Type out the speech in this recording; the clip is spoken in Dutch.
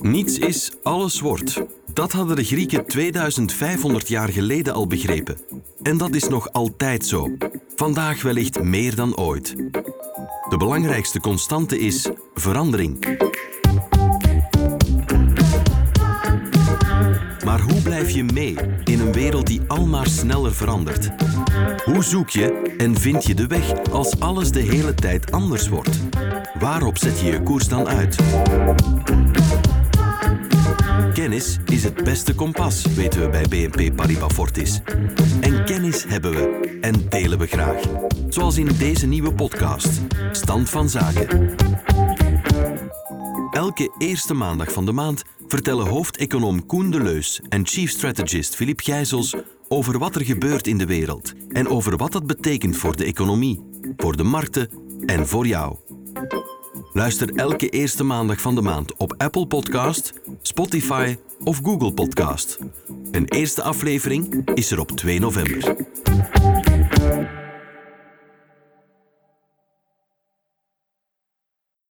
Niets is, alles wordt. Dat hadden de Grieken 2500 jaar geleden al begrepen. En dat is nog altijd zo. Vandaag wellicht meer dan ooit. De belangrijkste constante is verandering. Maar hoe blijf je mee in een wereld die almaar sneller verandert? Hoe zoek je en vind je de weg als alles de hele tijd anders wordt? Waarop zet je je koers dan uit? Kennis is het beste kompas, weten we bij BNP Paribas Fortis. En kennis hebben we en delen we graag. Zoals in deze nieuwe podcast, Stand van Zaken. Elke eerste maandag van de maand vertellen hoofdeconoom Koen de Leus en chief strategist Filip Gijzels over wat er gebeurt in de wereld en over wat dat betekent voor de economie, voor de markten en voor jou. Luister elke eerste maandag van de maand op Apple Podcast, Spotify of Google Podcast. Een eerste aflevering is er op 2 november.